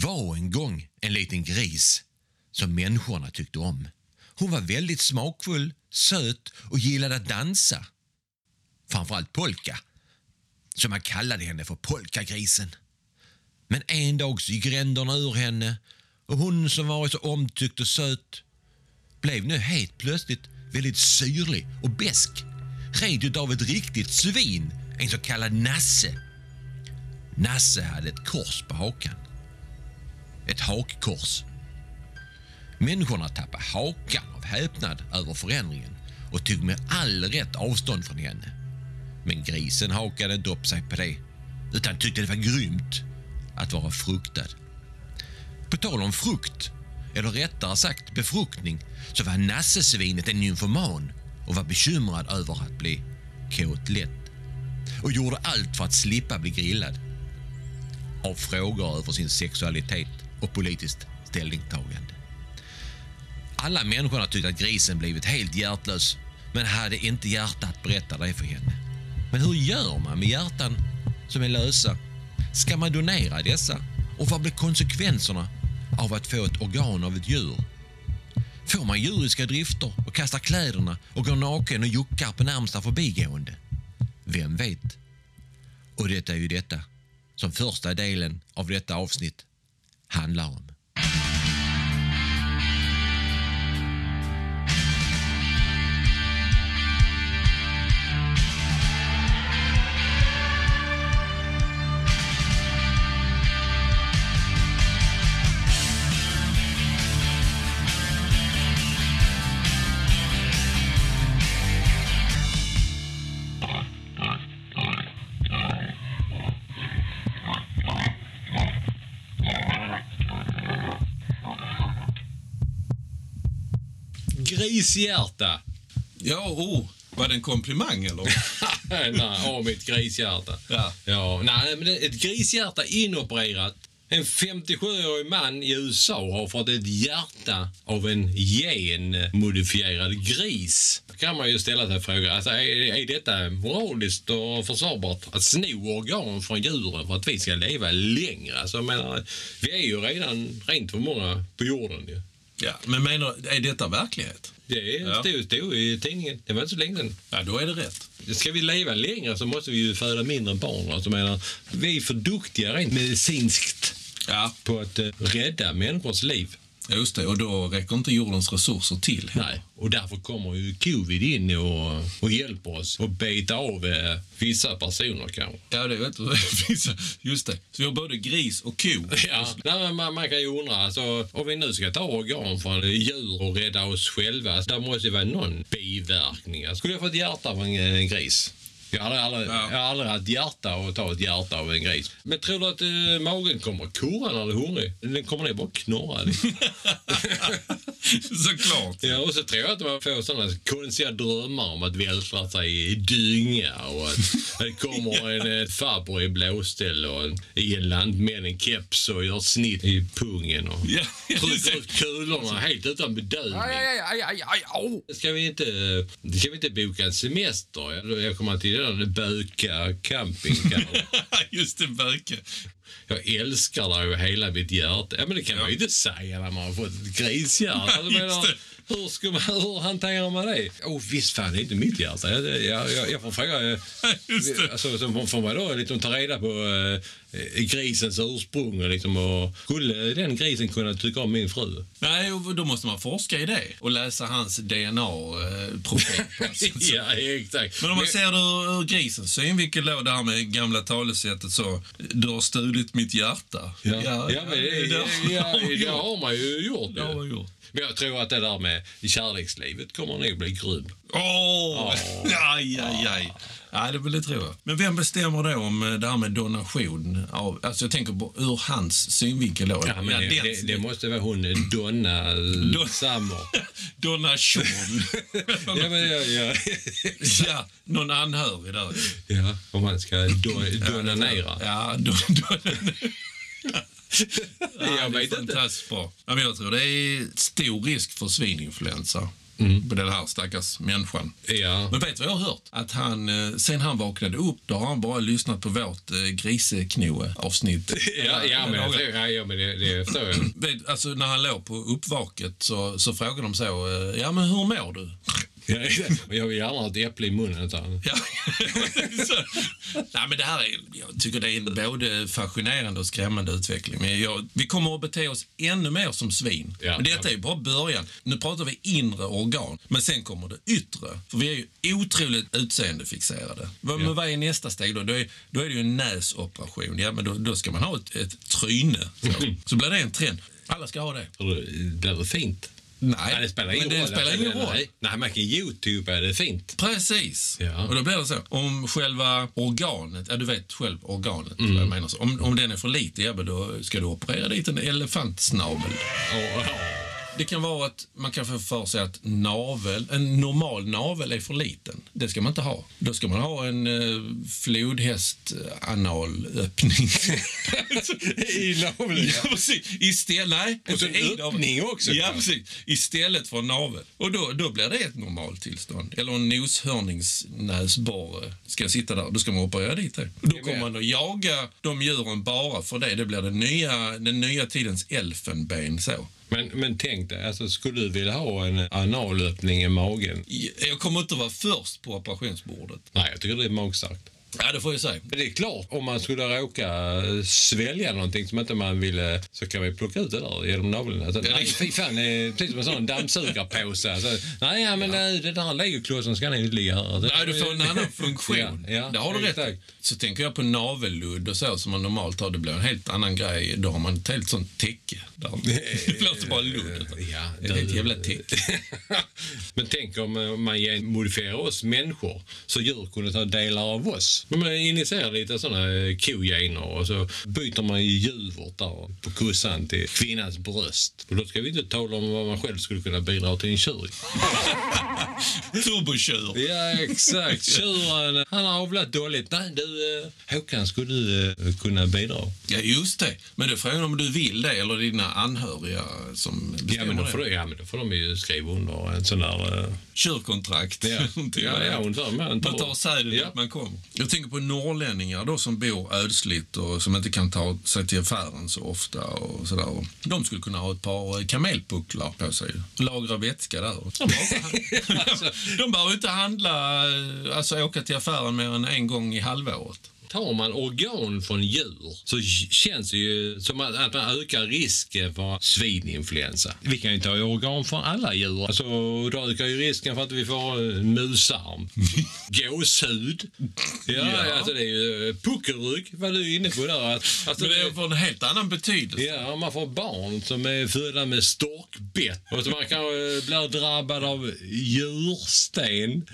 var en gång en liten gris som människorna tyckte om. Hon var väldigt smakfull, söt och gillade att dansa. Framförallt polka, så man kallade henne för polkagrisen. Men en dag så gick ränderna ur henne och hon som varit så omtyckt och söt blev nu helt plötsligt väldigt syrlig och besk. Red utav ett riktigt svin, en så kallad nasse. Nasse hade ett kors på hakan. Ett hakkors. Människorna tappade hakan av häpnad över förändringen och tog med all rätt avstånd från henne. Men grisen hakade inte upp sig på det utan tyckte det var grymt att vara fruktad. På tal om frukt, eller rättare sagt befruktning, så var nassesvinet en nymfoman och var bekymrad över att bli kåt lätt och gjorde allt för att slippa bli grillad av frågor över sin sexualitet och politiskt ställningstagande. Alla människorna tyckte att grisen blivit helt hjärtlös men hade inte hjärta att berätta det för henne. Men hur gör man med hjärtan som är lösa? Ska man donera dessa? Och vad blir konsekvenserna av att få ett organ av ett djur? Får man djuriska drifter och kastar kläderna och går naken och juckar på närmsta förbigående? Vem vet? Och det är ju detta som första delen av detta avsnitt handlar om. Grishjärta. Ja, oh, var det en komplimang eller? nej, åh, mitt grishjärta. Ja. ja. Nej, men ett grishjärta inopererat. En 57-årig man i USA har fått ett hjärta av en genmodifierad gris. Då kan man ju ställa sig frågan, alltså, är, är detta moraliskt och försvarbart? Att sno organ från djuren för att vi ska leva längre? Alltså, menar, vi är ju redan rent för många på jorden. Ju. Ja, men menar, är detta verklighet? Det Ja. stod, stod i tidningen. Det var inte så länge sedan. Ja, då är det rätt. Ska vi leva längre så måste vi ju föda mindre barn. Alltså, menar, vi är för duktiga rent medicinskt Ja, på att eh, rädda människors liv. Just det. Och då räcker inte jordens resurser till. Nej. Och därför kommer ju covid in och, och hjälper oss att beta av eh, vissa personer kanske. Ja, det vet du. Just det. Så vi har både gris och ko. Ja, nej, men man, man kan ju undra, alltså, om vi nu ska ta organ från djur och rädda oss själva, så där måste ju vara någon biverkning. Skulle jag få ett hjärta av en, en gris? Jag har, aldrig, Ja. aldrig haft hjärta och ta ett hjärta av en gris. Men tror du att eh, magen kommer att kurra när den är hungrig? Den kommer ner bara att knorra. Såklart. Ja, och så tror jag att man får sådana konstiga drömmar om att vältra sig i dynga och att det kommer en eh, farbror i blåställ och en, i en lantmän en keps och gör snitt i pungen och Ja, trycker ut kulorna helt utan bedövning. aj, aj, aj, aj, au. Ska vi inte, ska vi inte boka en semester? Jag- Jag kommer till där Böka camping. Just det, böke. Jag älskar dig av hela mitt hjärta. Ja, men det kan man ju inte säga när man har fått ett grishjärta. Alltså, det. hur, ska man, hur hanterar man det? Oh, visst fan, det är inte mitt hjärta. Jag, jag, jag, jag får fråga... eh, Just det. Alltså, så får man då liksom ta reda på eh, grisens ursprung liksom, och skulle den grisen kunna tycka om min fru? Nej, och då måste man forska i det och läsa hans DNA-profil. ja, exakt. Men om man ser det ur, ur grisens synvinkel det här med gamla talesättet så, du har stulit mitt hjärta. Ja, ja, men det, det ja, ja, man det gjort. har man ju gjort. Det har man gjort. Men jag tror att det där med kärlekslivet kommer nog bli grymt. Åh! Aj, aj, aj. Ja, det, det tror jag. Men vem bestämmer då om eh, det här med donation? Av, alltså jag tänker på ur hans synvinkel då. Ja, men det, den- det, det måste vara hon Donna Summer. Donation. Ja, men, ja, ja. ja, någon anhörig där. ja, om man ska do, donanera. Ja, don, don, Jag vet inte. bra. Ja, men jag tror det är stor risk för svininfluensa. på den här stackars människan. Ja. Men vet du vad jag har hört? Att han, eh, sen han vaknade upp, då har han bara lyssnat på vårt eh, griseknoe-avsnitt. Ja, ja, men, jag tror- ja, ja, men det, det förstår jag. Alltså när han låg på uppvaket så, så frågade de så, eh, ja men hur mår du? Ja, jag vill gärna ha ett äpple i munnen. han. Ja. nej, men det här är, jag tycker det är en både fascinerande och skrämmande utveckling. Men jag, vi kommer att bete oss ännu mer som svin. Ja. men detta är ju bara början. Nu pratar vi inre organ, men sen kommer det yttre. För vi är ju otroligt utseendefixerade. Men vad är nästa steg då? Då är, då är det ju en näsoperation. Ja, men då, då ska man ha ett, ett tryne. Så. så blir det en trend. Alla ska ha det. Blir det fint? Nej, Nej, det spelar ingen men det roll. spelar ingen roll. Nej, Nej, man kan Youtube är det fint. Precis. Ja. Och då blir det så. Om själva organet, ja du vet själv organet Mm. vad jag menar. Så. Om, om den är för liten, ja då ska du operera dit en elefantsnavel. Och, Det kan vara att man kan få för sig att navel, en normal navel är för liten. Det ska man inte ha. Då ska man ha en eh, flodhäst-analöppning. I naveln, Ja, precis. Istället, nej. Och så en öppning också, Ja, precis. Istället för en navel. Och då, då blir det ett normalt tillstånd. Eller en noshörningsnäsborre ska sitta där. Då ska man operera dit det. Då är kommer man att jaga de djuren bara för det. Det blir den nya, den nya tidens elfenben. Så. Men, men tänk dig, alltså, skulle du vilja ha en analöppning i magen? Jag kommer inte vara först på operationsbordet. Nej, jag tycker det är magstarkt. Ja, det får jag säga. Det är klart, om man skulle råka eh, svälja någonting som inte man ville så kan vi plocka ut det där genom naveln. Alltså, nej, fy fan, precis som en sån dammsugarpåse. Alltså, nej, ja, men ja. det där legoklossen ska inte ligga här. Nej, du får en annan funktion. Ja, ja, det har du rätt exakt. Så tänker jag på navelludd och så som man normalt har. Det blir en helt annan grej. Då har man ett helt sånt täcke. Där. Det blir inte bara ludd. Ja, det är ett jävla täcke. Men tänk om eh, man modifierar oss människor så djur kunde ta delar av oss. Men man initierar lite såna kogener och så byter man ju djurvårt där på kossan till kvinnans bröst. Och då ska vi inte tala om vad man själv skulle kunna bidra till en tjur. Turbotjur. Ja, exakt. Tjuren, han har avlat dåligt. Nej, du eh, Håkan, skulle du eh, kunna bidra? Ja, just det. Men det är frågan om du vill det eller dina anhöriga som Ja bestämmer men, då det. du- ja, men då får de ju skriva under en sån där... eh, Tjurkontrakt. Ja, ja, ja, är. ungefär. Man Man tar- tar säden Ja. dit man kommer. Jag tänker på norrlänningar då som bor ödsligt och som inte kan ta sig till affären så ofta och sådär. Och De skulle kunna ha ett par kamelpucklar på sig. Lagra vätska där. De de behöver inte handla, alltså åka till affären mer än en gång i halvåret. Tar man organ från djur så känns det ju som att att man ökar risken för svininfluensa. Vi kan ju ta organ från alla djur. Alltså, då ökar ju risken för att vi får en musarm, gåshud. Ja, Ja. Alltså det är ju puckelrygg, vad du är inne på där. Alltså, Men det för en helt annan betydelse. Ja, man får barn som är födda med storkbett och så man kanske blir drabbad av djursten.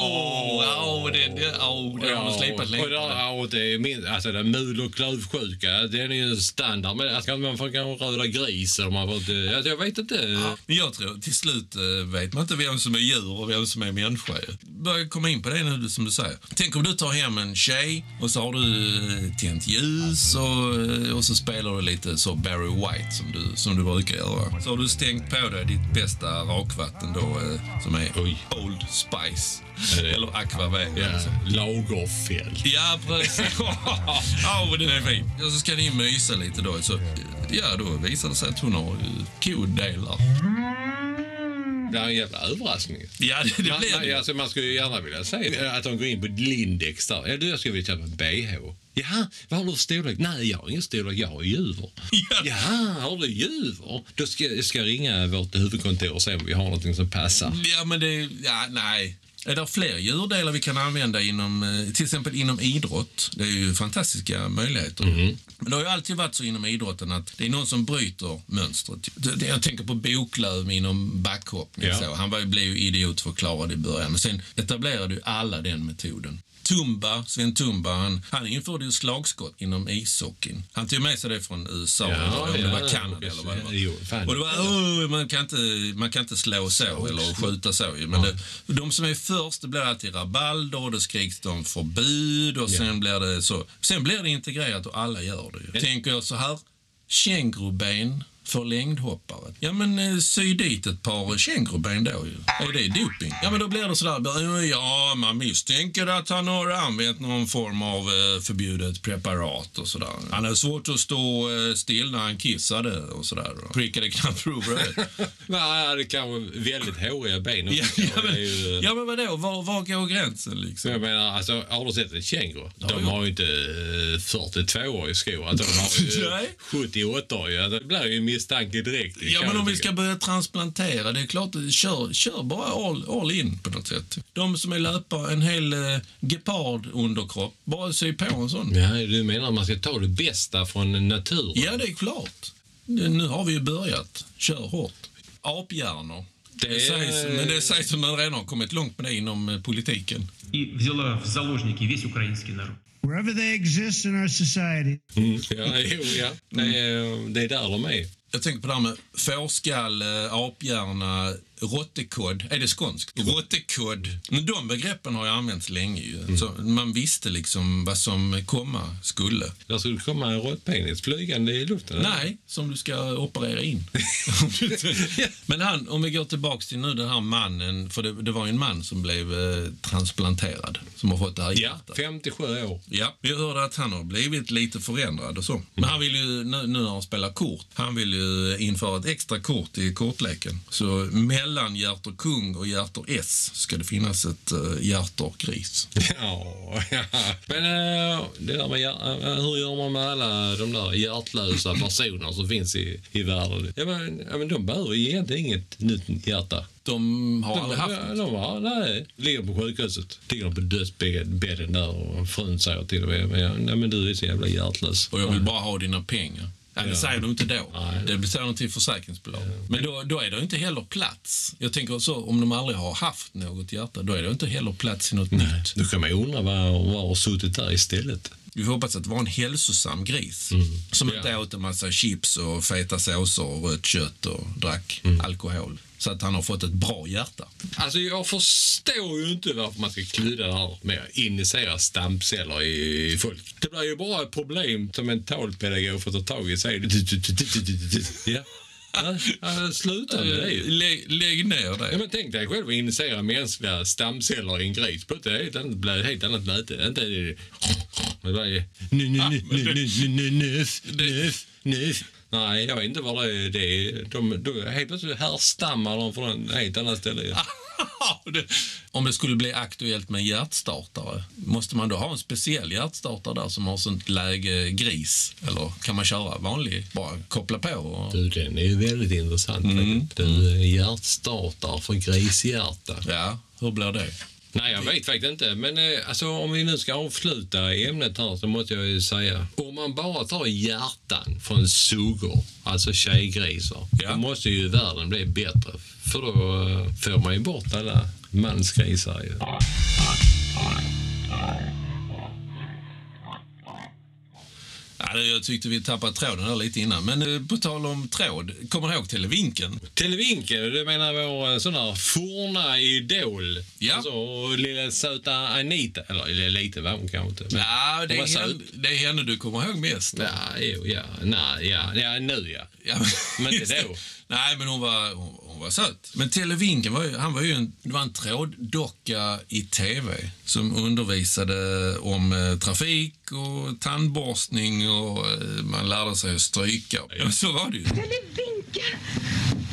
Åh, åh, det, det, åh, det har du slipat där, ja, och det är min, alltså den mul och klövsjuka, den är ju standard. Men alltså, man får kanske röda gris eller man får inte, alltså, jag vet inte. Men jag tror till slut eh, vet man inte vem som är djur och vem som är människa. Börjar komma in på det nu som du säger. Tänk om du tar hem en tjej och så har du eh, tänt ljus och, eh, och så spelar du lite så Barry White som du, som du brukar göra. Så har du stängt på dig ditt bästa rakvatten då som är Oj. Old Spice. Det- Eller Aquavera. Ja, Lagerfeld. Ja, precis. Men den är fin. Och så ska ni mysa lite då. Så, ja, då visar det sig att hon har eh, kodelar. Det är en jävla överraskning. Ja, det, det Man, blir man, det. alltså, man skulle ju gärna vilja säga att de går in på Lindex där. Ja, du, jag skulle vilja köpa en bh. Jaha, vad har du för storlek? Nej, jag har ingen storlek, jag har djur. Ja. Jaha, har du djur? Då ska jag ska jag ringa vårt huvudkontor och se om vi har någonting som passar. Ja, men det... Ja, nej. Är det fler djurdelar vi kan använda inom, eh, till exempel inom idrott? Det är ju fantastiska möjligheter. Men det har ju alltid varit så inom idrotten att det är någon som bryter mönstret. Jag tänker på Boklöv inom backhoppning. Ja. Så. Han var, blev ju idiotförklarad i början. Men sen etablerade ju alla den metoden. Tumba, Sven Tumba, han, han införde ju slagskott inom ishockeyn. Han tog med sig det från USA, Ja, eller om det ja, var ja, Kanada precis. eller vad det var. Jo, fan. Och det var, "Åh, man, kan inte, man kan inte slå så eller skjuta så. ju." Men det, de som är först, det blir alltid rabalder och det skriks om förbud och sen blir det så. Sen blir det integrerat och alla gör det ju. Tänker jag så här, känguruben för längdhoppare. Ja, men eh, sy dit ett par känguruben då ju. Är det doping? Ja, men då blir det sådär, ja, man misstänker att han har använt någon form av eh, förbjudet preparat och sådär. Han hade svårt att stå eh, still när han kissade och sådär. Prickade knappt provröret. Men han hade kanske väldigt håriga ben. ja, också. ja, Det är ju- men, ja, men vadå? Var, var går gränsen liksom? jag menar, alltså, har du sett en känguru? Ja, de har ju inte eh, 42 i skor. Alltså, de har ju Nej. 78 ju. Alltså, Det blir ju Logiskt tanke direkt. Ja, men om vi ska börja transplantera, det är klart, kör, kör bara all, all in på något sätt. De som är löpare, en hel eh, gepardunderkropp, bara sy på en sån. Ja, du menar att man ska ta det bästa från naturen? Ja, det är klart. Nu har vi ju börjat. Kör hårt. Aphjärnor. Det... det sägs, men det sägs att man redan har kommit långt med det inom eh, politiken. Wherever they exist in our society. Mm, ja, jo, ja. Det, det är där de är. Jag tänker på det här med fårskalle, aphjärna, råttekodd. Är det skånskt? Råttekodd. De begreppen har ju använts länge ju. Så man visste liksom vad som komma skulle. Där skulle komma en råttpenis flygande i luften. eller? Nej, som du ska operera in. Men han, om vi går tillbaks till nu den här mannen, för det, det var ju en man som blev eh, transplanterad, som har fått det här Ja, hjärtat. 57 år. Ja, vi hörde att han har blivit lite förändrad och så. Men han vill ju, nu, nu när han spelar kort, han vill ju införa ett extra kort i kortleken. Så mellan hjärtor kung och hjärtor S ska det finnas ett uh, hjärtor gris. Ja, ja. Men äh, det där med äh, hur gör man med alla de där hjärtlösa personer som finns i, i världen? Ja, men, ja, men de behöver ju egentligen inget nytt hjärta. De har De, aldrig haft de, de har, nej, ligger på sjukhuset. Ligger på dödsbädden där och frun säger till och med men, nej, men du är så jävla hjärtlös. Och jag vill bara ha dina pengar. Ja, det Ja. säger de inte då. Nej. Det säger de till försäkringsbolag. Men då, då är det inte heller plats. Jag tänker så, om de aldrig har haft något hjärta, då är det inte heller plats i något nytt. Då kan man ju undra vad, vad har suttit där istället. Vi hoppas att det var en hälsosam gris. Som inte åt en massa chips och feta såser och rött kött och drack alkohol så att han har fått ett bra hjärta. Alltså jag förstår ju inte varför man ska kludda det här med att injicera stamceller i, folk. Det blir ju bara ett problem som en talpedagog får ta tag i. Säger sluta med det. Lägg, ner det. Men tänk dig själv att injicera mänskliga stamceller i en gris. Det blir ett helt annat möte. Inte det... Det blir ju... Nös, nös, nös. Nej, jag vet inte vad det är. Det är de, de, helt plötsligt härstammar de från ett helt annat ställe. Om det skulle bli aktuellt med en hjärtstartare, måste man då ha en speciell hjärtstartare där som har sånt läge gris? Eller kan man köra vanlig, bara koppla på? Och... Du, den är ju väldigt intressant. faktiskt. Du, hjärtstartar för grishjärta. Ja, hur blir det? Nej, jag vet faktiskt inte. Men eh, alltså, om vi nu ska avsluta ämnet här så måste jag ju säga. Om man bara tar hjärtan från suggor, alltså tjejgrisar, Ja. då måste ju världen bli bättre. För då eh, får man ju bort alla mansgrisar ju. Ja, jag tyckte vi tappade tråden där lite innan. Men eh, på tal om tråd, kommer du ihåg Televinken? Televinken, du menar vår eh, sån där forna idol? Ja. Alltså lilla söta Anita. Eller, lite var hon kanske inte. Men, Ja, det är, henne, det är henne du kommer ihåg mest. Ja, jo, ja. Nej, ja, ja, nu ja. Ja, Men inte just det. då. Nej, men hon var, hon, hon var söt. Men Televinken var ju, han var ju en, det var en tråddocka i tv som undervisade om eh, trafik och tandborstning och eh, man lärde sig att stryka. Ja, så var det ju. Televinken!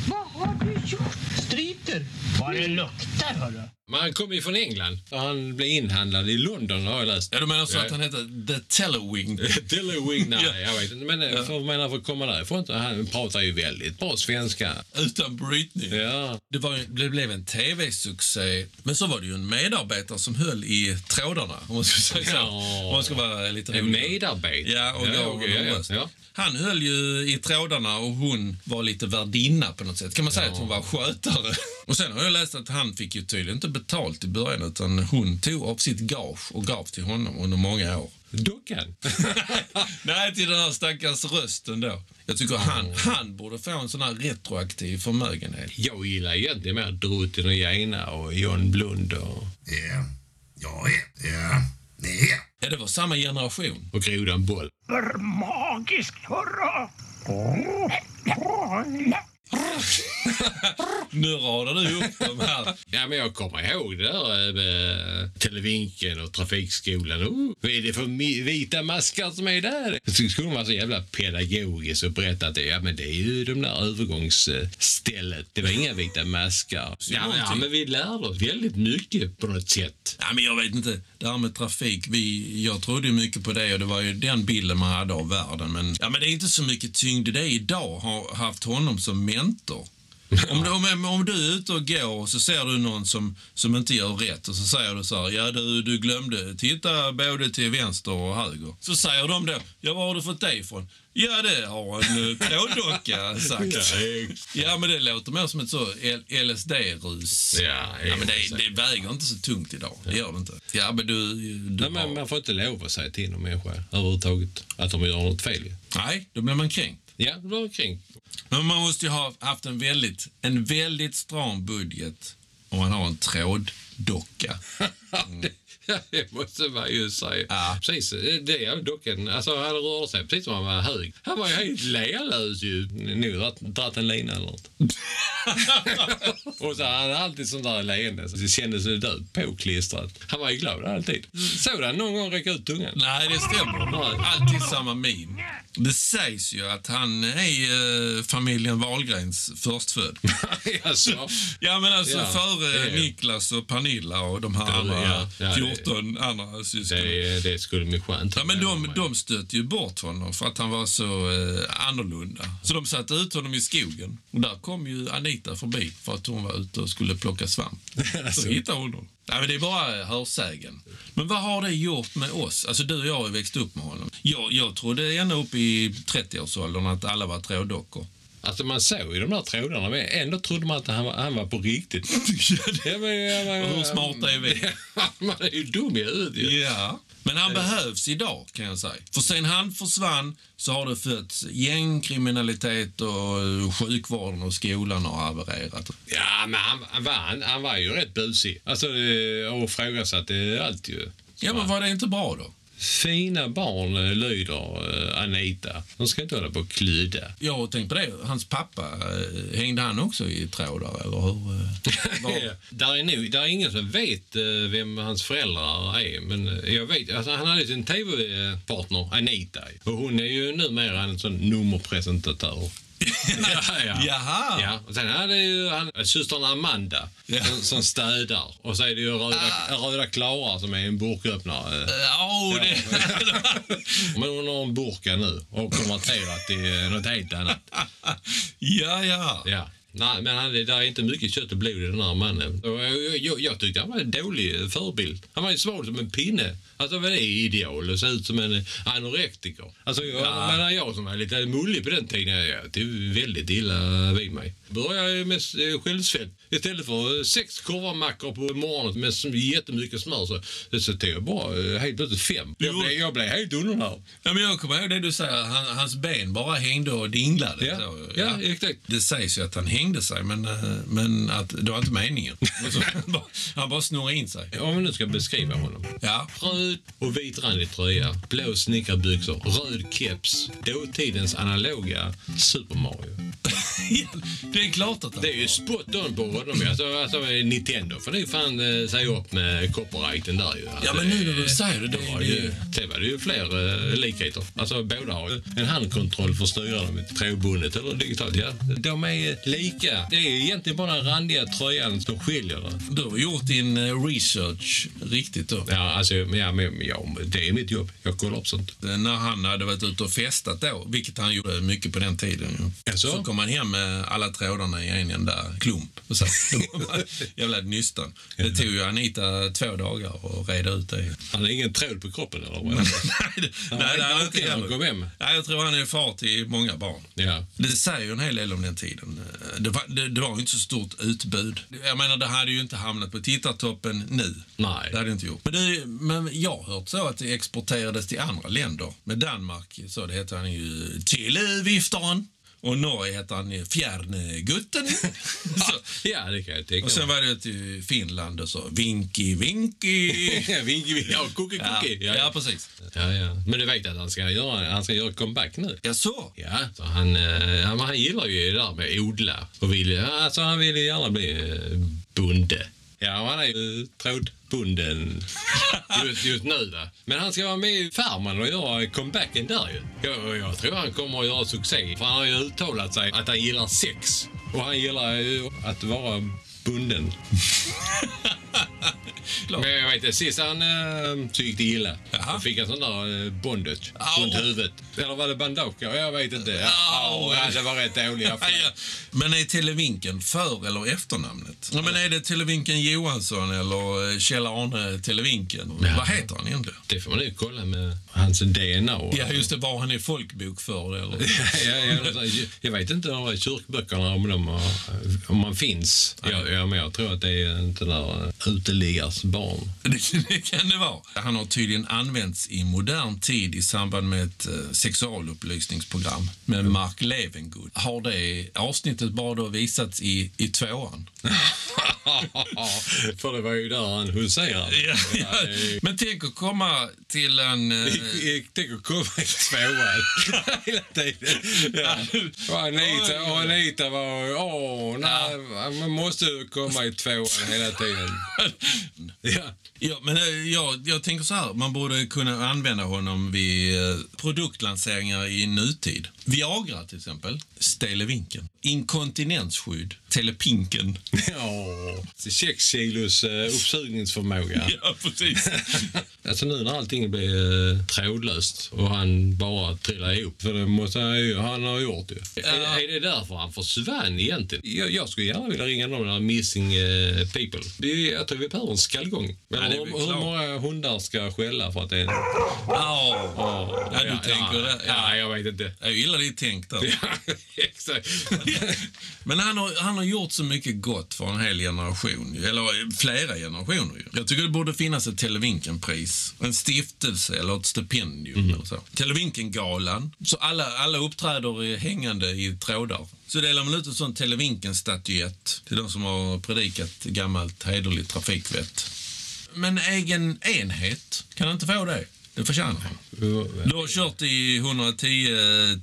Vad har du gjort? stryker. Vad det luktar, hörru. Men han kom ju från England. Och han blev inhandlad i London har jag läst. Ja, du menar så att han hette The Telewing? Dillowing, nej, Ja. jag vet inte. Men ja. för, menar, för att komma därifrån, han pratar ju väldigt bra svenska. Utan brytning. Ja. Det, var, det blev en tv-succé, men så var det ju en medarbetare som höll i trådarna, om man ska säga så. Ja. Om man ska vara lite En medarbetare. Ja, och ja, röst. ja. Han höll ju i trådarna och hon var lite värdinna på något sätt. Kan man säga att hon var skötare? Och sen har jag läst att han fick ju tydligen inte betalt i början utan hon tog av sitt gage och gav till honom under många år. Dockan. Nej, till den här stackars rösten då. Jag tycker han, han borde få en sån här retroaktiv förmögenhet. Jag gillar egentligen mer Drutten och Jena och John Blund och, Ja, är. Ja, nej. Ja, det var samma generation. och Grodan Boll. För magiskt, hurra! Nu radar du upp de här. Ja, men jag kommer ihåg det där med Televinken och Trafikskolan. Oh, vad är det för vita maskar som är där? Så skulle man vara så jävla pedagogisk och berätta att det, ja, men det är ju de där övergångsstället. Det var inga vita maskar. Ja, men, ja, men vi lärde oss väldigt mycket på något sätt. Ja, men jag vet inte. Det här med trafik. Vi, jag trodde mycket på det och det var ju den bilden man hade av världen. Men, ja, men det är inte så mycket tyngd i det idag. Har haft honom som mentor. Om du, om, om du är ute och går och så ser du någon som, som inte gör rätt och så säger du så här, ja du, du glömde titta både till vänster och höger. Så säger de då, ja var har du fått det ifrån? Ja det har en uh, tråddocka sagt. Ja men det låter mer som ett så LSD-rus. Ja, ja men det, det väger inte så tungt idag. Det gör det inte. Ja men du, du Nej, men har- man får inte lov att säga till någon människa överhuvudtaget att de gör något fel. Nej, då blir man kränkt. Ja, det var omkring. Men man måste ju ha haft en väldigt, en väldigt stram budget om man har en tråddocka. Ja, det måste man ju säga. Ja. Precis, det är dockan. Alltså, han rörde sig precis som han var hög. Han var ju helt lealös ju. Dratt- dratt en lina eller något. och så hade han alltid sånt där leende. Så det kändes så död påklistrat. Han var ju glad alltid. Såg han någon gång räcka ut tungan? Nej, det stämmer. Alltid samma min. Det sägs ju att han är eh, familjen Wahlgrens förstfödd. alltså, Ja, men alltså Ja, före det är- Niklas och Pernilla och de här Ja, andra ja, ja, 14 andra syskon. det, det skulle bli skönt. Ja, men de, de stötte ju bort honom för att han var så eh, annorlunda. Så de satte ut honom i skogen. Och där kom ju Anita förbi för att hon var ute och skulle plocka svamp. Så hittade hon honom. Ja, men det är bara hörsägen. Men vad har det gjort med oss? Alltså du och jag har växt upp med honom. Jag, jag trodde ända upp i 30-årsåldern att alla var tråddockor. Alltså man såg ju de där trådarna men ändå trodde man att han var, han var på riktigt. ja, men, ja, men, Och hur smarta är vi? man är ju dum i huvudet ju. Ja. Men han behövs idag kan jag säga. För sen han försvann så har det fötts gängkriminalitet och sjukvården och skolan har havererat. Ja, men han, han, var, han, han var ju rätt busig. Alltså, eh, och ifrågasatte allt ju. Ja, men var det inte bra då? Fina barn eh, lyder eh, Anita. De ska inte hålla på och klydda. Jag har tänkt på det. Hans pappa, eh, hängde han också i trådar eller hur? Där är, nog, där är ingen som vet vem hans föräldrar är. Men jag vet, alltså, han hade sin tv-partner Anita. Och hon är ju numera en sån nummerpresentatör. Ja, ja. Jaha. Ja, och sen hade ju han, systern Amanda Ja. som, som städar. Och så är det ju röda, röda Klara som är en burköppnare. Ja, oh, det... Men hon har en burka nu och konverterat till något helt annat. ja, ja. Ja. Nej, men han, det är inte mycket kött och blod i den här mannen. Och jag, jag, jag tyckte han var en dålig förebild. Han var ju sval som en pinne. Alltså vad är ideal? Och ser ut som en anorektiker. Alltså jag, Ja. menar, jag som var lite mullig på den tiden, jag tog väldigt illa vid mig. Började jag med eh, självsvält. Istället för sex korvmackor på morgonen med jättemycket smör så, så tog jag bara eh, helt plötsligt fem. Jag blev, jag blev helt undernärd. Ja, men jag kommer ihåg det du säger, han, hans ben bara hängde och dinglade. Ja, Så, ja, exakt. Det sägs ju att han hängde sig, men, eh, men att det var inte meningen. Han bara snurrade in sig. Om vi nu ska beskriva honom. Ja. Röd och vitrandig tröja, blå snickarbyxor, röd keps. Dåtidens analoga Super Mario. Det är klart att han Det är ju spot on på honom. Alltså, alltså Nintendo får ni fan eh, säga upp med copyrighten där ju. Ja, men nu när du säger det, det, det, ju, sen var det ju fler eh, likheter. Alltså båda har en handkontroll för att styra dem trådbundet eller digitalt. Ja, de är lika. Det är egentligen bara den randiga tröjan som skiljer. det. du har gjort din eh, research riktigt då. Ja, alltså, ja, men, ja, det är mitt jobb. Jag kollar upp sånt. När han hade varit ute och festat då, vilket han gjorde mycket på den tiden. Jaså? Så kom han hem med alla trådarna i en enda klump. Och så, jävla nystan. Det tog ju Anita två dagar att reda ut det. Han har ingen tråd på kroppen eller nej, nej, det hade han inte han heller. kom hem. Nej, jag tror han är far till många barn. Ja. Det säger ju en hel del om den tiden. Det var, det, det var ju inte så stort utbud. Jag menar, det hade ju inte hamnat på tittartoppen nu. Nej. Det hade inte gjort. Men, det, men jag har hört så att det exporterades till andra länder. Med Danmark, så det heter han ju, till viftaren. Och Norge heter han Fjärnegutten. så, Ja, det kan jag tänka och sen var det till Finland och så Vinky Vinky. Vinky, vinky. Ja, cookie, ja, cookie. Ja, ja, precis. ja, ja. Men du vet att han ska göra, han ska göra comeback nu? Ja, så. Ja, så han, eh, han, han gillar ju det där med att odla och vill, alltså han vill ju gärna bli eh, bonde. Ja, han är ju trådbunden just, just nu. Då. Men han ska vara med i Farmen och göra comebacken där ju. Jag, jag tror han kommer att göra succé. För han har ju uttalat sig att han gillar sex. Och han gillar ju att vara bunden. Men jag vet inte, sist han äh, tyckte illa. Jaha. Han fick en sån där äh, bondage Au. runt huvudet. Eller var det bandage? Jag vet inte. Ja, Au. ja, det var rätt dåliga Ja, ja. Men är Televinken för eller efternamnet? Ja, men är det Televinken Johansson eller eh, Kjell-Arne Televinken? Vad heter han egentligen? Det får man ju kolla med hans DNA. Ja, just det. Var han är folkbokförd eller? ja, ja, jag vet inte om kyrkböckerna om, de har, om man finns. Jag, ja, men jag tror att det är inte där uteliggars barn. Det, det kan det vara. Han har tydligen använts i modern tid i samband med ett eh, sexualupplysningsprogram med Mark Levengood. Har det avsnittet bara då visats i, i tvåan? För det var ju där han huserade. Ja, ja. Men tänk att komma till en... eh, Tänk att komma i tvåan hela tiden. Ja. Och Anita, och Anita var... Åh, nej, man måste komma i tvåan hela tiden. Ja. Ja, men eh, jag, jag tänker så här, man borde kunna använda honom vid eh, produktlanseringar i nutid. Viagra till exempel, Stelevinken. Inkontinensskydd, Telepinken. Ja, sex kilos uh, uppsugningsförmåga. Ja, precis. Alltså nu när allting blir eh, trådlöst och han bara trillar ihop. För det måste han ju, han ha gjort ju. Är, är det därför han försvann egentligen? Jag, jag skulle gärna vilja ringa någon där missing eh, people. Jag tror vi behöver en skallgång. Men Ja, hur, hur många hundar ska skälla för att det är. Ja, Åh, Ja, du tänker det. Ja, jag vet inte. jag gillar ditt tänk där. Ja, exakt. Men han har, han har gjort så mycket gott för en hel generation, eller flera generationer. Ju. Jag tycker det borde finnas ett Televinkenpris, en stiftelse eller ett stipendium. Eller så. Televinkengalan, så alla, alla uppträder hängande i trådar. Så delar man ut en sån Televinken-statyett till de som har predikat gammalt hederligt trafikvett. Men egen enhet, kan inte få det? Det förtjänar han. Du har kört i 110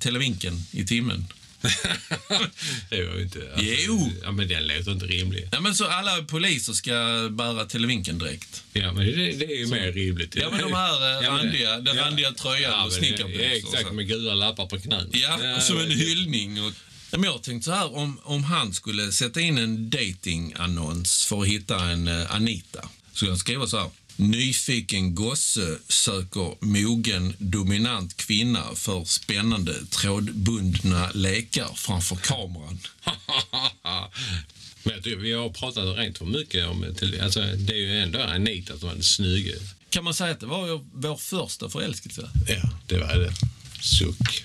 Televinken i timmen. det var inte... Alltså, Jo. Ja, men den låter inte rimlig. Ja, men så alla poliser ska bära Televinken direkt. Ja, men det, det är ju mer rimligt. Ja, men de här eh, Ja, randiga, den ja. randiga tröjan Ja, och snickarbyxor. ja, Exakt, så. med gula lappar på knän. Ja, och som en hyllning. Och... Ja, men jag har tänkt så här, om, om han skulle sätta in en datingannons för att hitta en eh, Anita, skulle han skriva så här. Nyfiken gosse söker mogen, dominant kvinna för spännande trådbundna lekar framför kameran. Men jag tycker vi har pratat rent för mycket om... Alltså, det är ju ändå Anita som var den snygga. Kan man säga att det var vår första förälskelse? Ja, det var det. Suck.